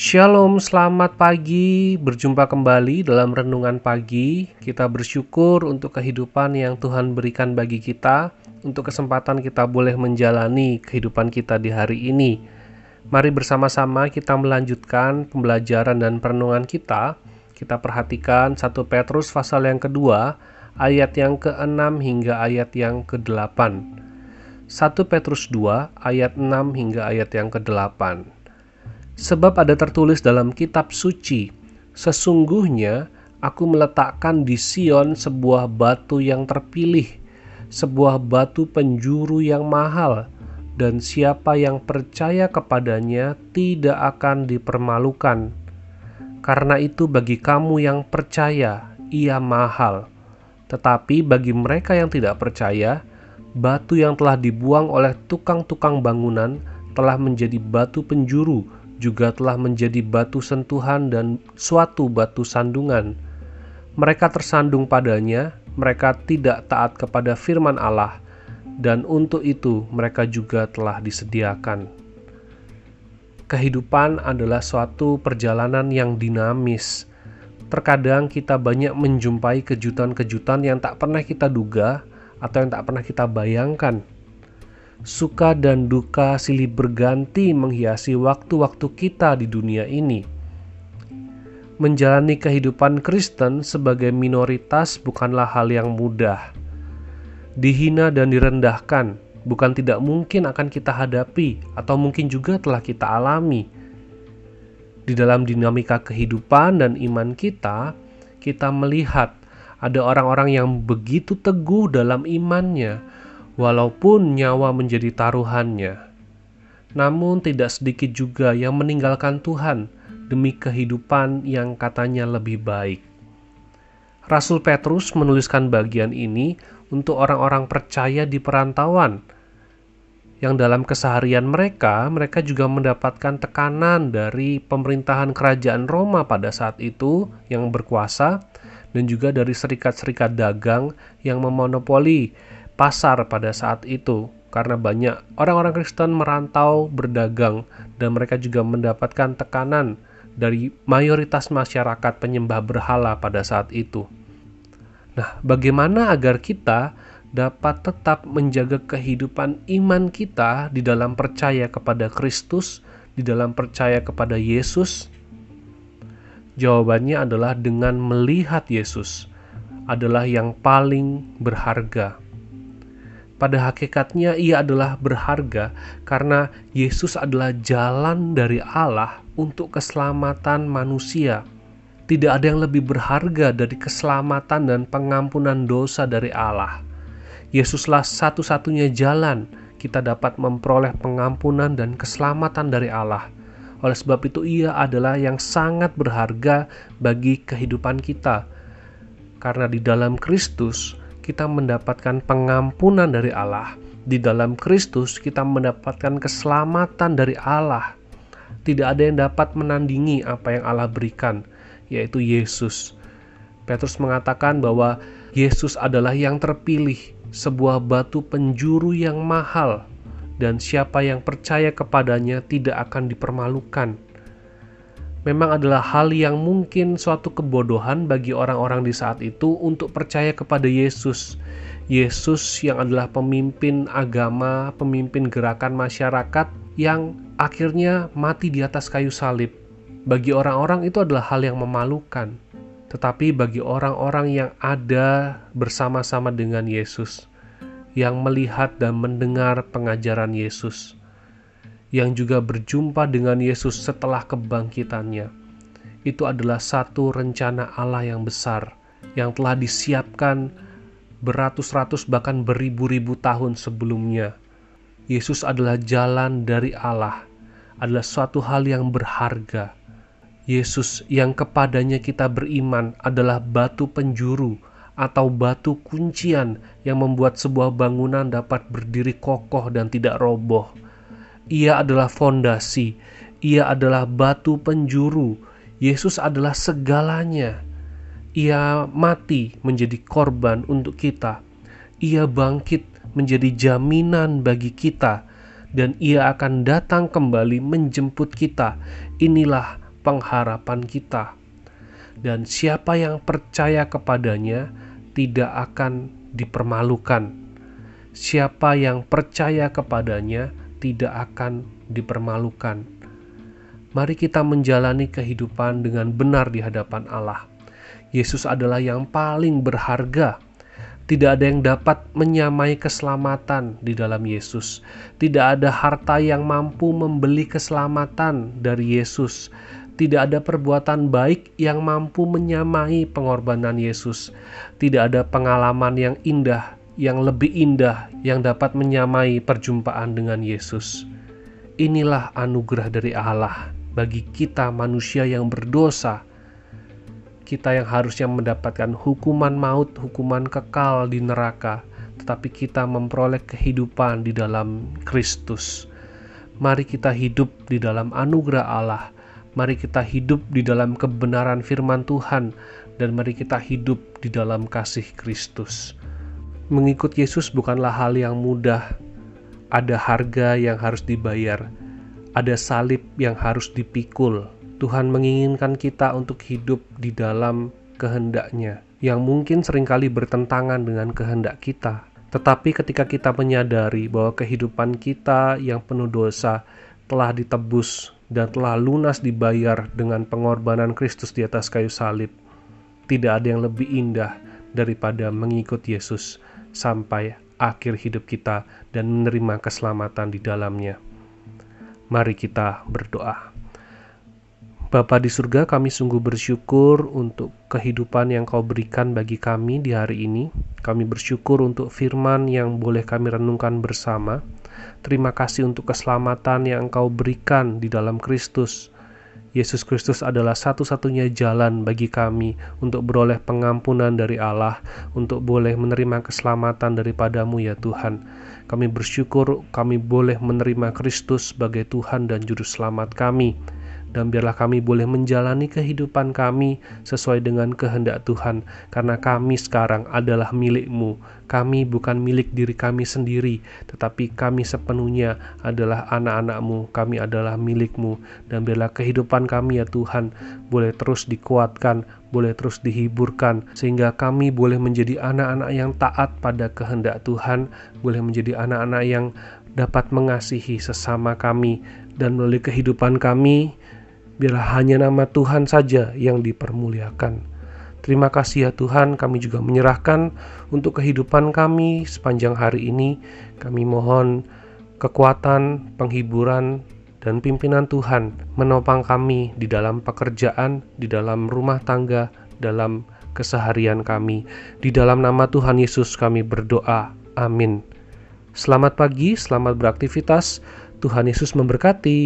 Shalom, selamat pagi. Berjumpa kembali dalam renungan pagi. Kita bersyukur untuk kehidupan yang Tuhan berikan bagi kita, untuk kesempatan kita boleh menjalani kehidupan kita di hari ini. Mari bersama-sama kita melanjutkan pembelajaran dan perenungan kita. Kita perhatikan 1 Petrus pasal yang kedua, ayat yang ke-6 hingga ayat yang ke-8. 1 Petrus 2 ayat 6 hingga ayat yang ke-8. Sebab ada tertulis dalam kitab suci, sesungguhnya aku meletakkan di Sion sebuah batu yang terpilih, sebuah batu penjuru yang mahal, dan siapa yang percaya kepadanya tidak akan dipermalukan. Karena itu bagi kamu yang percaya, ia mahal. Tetapi bagi mereka yang tidak percaya, batu yang telah dibuang oleh tukang-tukang bangunan telah menjadi batu penjuru juga telah menjadi batu sentuhan dan suatu batu sandungan. Mereka tersandung padanya, mereka tidak taat kepada firman Allah, dan untuk itu mereka juga telah disediakan. Kehidupan adalah suatu perjalanan yang dinamis. Terkadang kita banyak menjumpai kejutan-kejutan yang tak pernah kita duga atau yang tak pernah kita bayangkan suka dan duka silih berganti menghiasi waktu-waktu kita di dunia ini. Menjalani kehidupan Kristen sebagai minoritas bukanlah hal yang mudah. Dihina dan direndahkan bukan tidak mungkin akan kita hadapi, atau mungkin juga telah kita alami. Di dalam dinamika kehidupan dan iman kita, kita melihat ada orang-orang yang begitu teguh dalam imannya, walaupun nyawa menjadi taruhannya. Namun, tidak sedikit juga yang meninggalkan Tuhan demi kehidupan yang katanya lebih baik. Rasul Petrus menuliskan bagian ini untuk orang-orang percaya di perantauan, yang dalam keseharian mereka, mereka juga mendapatkan tekanan dari pemerintahan kerajaan Roma pada saat itu yang berkuasa, dan juga dari serikat-serikat dagang yang memonopoli pasar pada saat itu karena banyak orang-orang Kristen merantau berdagang dan mereka juga mendapatkan tekanan dari mayoritas masyarakat penyembah berhala pada saat itu. Nah, bagaimana agar kita dapat tetap menjaga kehidupan iman kita di dalam percaya kepada Kristus, di dalam percaya kepada Yesus? Jawabannya adalah dengan melihat Yesus adalah yang paling berharga pada hakikatnya ia adalah berharga karena Yesus adalah jalan dari Allah untuk keselamatan manusia. Tidak ada yang lebih berharga dari keselamatan dan pengampunan dosa dari Allah. Yesuslah satu-satunya jalan kita dapat memperoleh pengampunan dan keselamatan dari Allah. Oleh sebab itu, Ia adalah yang sangat berharga bagi kehidupan kita, karena di dalam Kristus kita mendapatkan pengampunan dari Allah. Di dalam Kristus kita mendapatkan keselamatan dari Allah. Tidak ada yang dapat menandingi apa yang Allah berikan, yaitu Yesus. Petrus mengatakan bahwa Yesus adalah yang terpilih, sebuah batu penjuru yang mahal, dan siapa yang percaya kepadanya tidak akan dipermalukan memang adalah hal yang mungkin suatu kebodohan bagi orang-orang di saat itu untuk percaya kepada Yesus. Yesus yang adalah pemimpin agama, pemimpin gerakan masyarakat yang akhirnya mati di atas kayu salib. Bagi orang-orang itu adalah hal yang memalukan. Tetapi bagi orang-orang yang ada bersama-sama dengan Yesus, yang melihat dan mendengar pengajaran Yesus, yang juga berjumpa dengan Yesus setelah kebangkitannya. Itu adalah satu rencana Allah yang besar yang telah disiapkan beratus-ratus bahkan beribu-ribu tahun sebelumnya. Yesus adalah jalan dari Allah, adalah suatu hal yang berharga. Yesus yang kepadanya kita beriman adalah batu penjuru atau batu kuncian yang membuat sebuah bangunan dapat berdiri kokoh dan tidak roboh ia adalah fondasi, ia adalah batu penjuru. Yesus adalah segalanya. Ia mati menjadi korban untuk kita. Ia bangkit menjadi jaminan bagi kita, dan Ia akan datang kembali menjemput kita. Inilah pengharapan kita. Dan siapa yang percaya kepadanya tidak akan dipermalukan. Siapa yang percaya kepadanya tidak akan dipermalukan. Mari kita menjalani kehidupan dengan benar di hadapan Allah. Yesus adalah yang paling berharga tidak ada yang dapat menyamai keselamatan di dalam Yesus. Tidak ada harta yang mampu membeli keselamatan dari Yesus. Tidak ada perbuatan baik yang mampu menyamai pengorbanan Yesus. Tidak ada pengalaman yang indah, yang lebih indah, yang dapat menyamai perjumpaan dengan Yesus. Inilah anugerah dari Allah bagi kita, manusia yang berdosa kita yang harusnya mendapatkan hukuman maut, hukuman kekal di neraka, tetapi kita memperoleh kehidupan di dalam Kristus. Mari kita hidup di dalam anugerah Allah. Mari kita hidup di dalam kebenaran firman Tuhan dan mari kita hidup di dalam kasih Kristus. Mengikut Yesus bukanlah hal yang mudah. Ada harga yang harus dibayar. Ada salib yang harus dipikul Tuhan menginginkan kita untuk hidup di dalam kehendaknya yang mungkin sering kali bertentangan dengan kehendak kita. Tetapi ketika kita menyadari bahwa kehidupan kita yang penuh dosa telah ditebus dan telah lunas dibayar dengan pengorbanan Kristus di atas kayu salib, tidak ada yang lebih indah daripada mengikut Yesus sampai akhir hidup kita dan menerima keselamatan di dalamnya. Mari kita berdoa. Bapa di surga, kami sungguh bersyukur untuk kehidupan yang kau berikan bagi kami di hari ini. Kami bersyukur untuk firman yang boleh kami renungkan bersama. Terima kasih untuk keselamatan yang engkau berikan di dalam Kristus. Yesus Kristus adalah satu-satunya jalan bagi kami untuk beroleh pengampunan dari Allah, untuk boleh menerima keselamatan daripadamu ya Tuhan. Kami bersyukur kami boleh menerima Kristus sebagai Tuhan dan Juru Selamat kami dan biarlah kami boleh menjalani kehidupan kami sesuai dengan kehendak Tuhan, karena kami sekarang adalah milikmu. Kami bukan milik diri kami sendiri, tetapi kami sepenuhnya adalah anak-anakmu, kami adalah milikmu, dan biarlah kehidupan kami ya Tuhan boleh terus dikuatkan, boleh terus dihiburkan, sehingga kami boleh menjadi anak-anak yang taat pada kehendak Tuhan, boleh menjadi anak-anak yang dapat mengasihi sesama kami, dan melalui kehidupan kami biarlah hanya nama Tuhan saja yang dipermuliakan. Terima kasih ya Tuhan, kami juga menyerahkan untuk kehidupan kami sepanjang hari ini. Kami mohon kekuatan, penghiburan, dan pimpinan Tuhan menopang kami di dalam pekerjaan, di dalam rumah tangga, dalam keseharian kami. Di dalam nama Tuhan Yesus kami berdoa. Amin. Selamat pagi, selamat beraktivitas. Tuhan Yesus memberkati.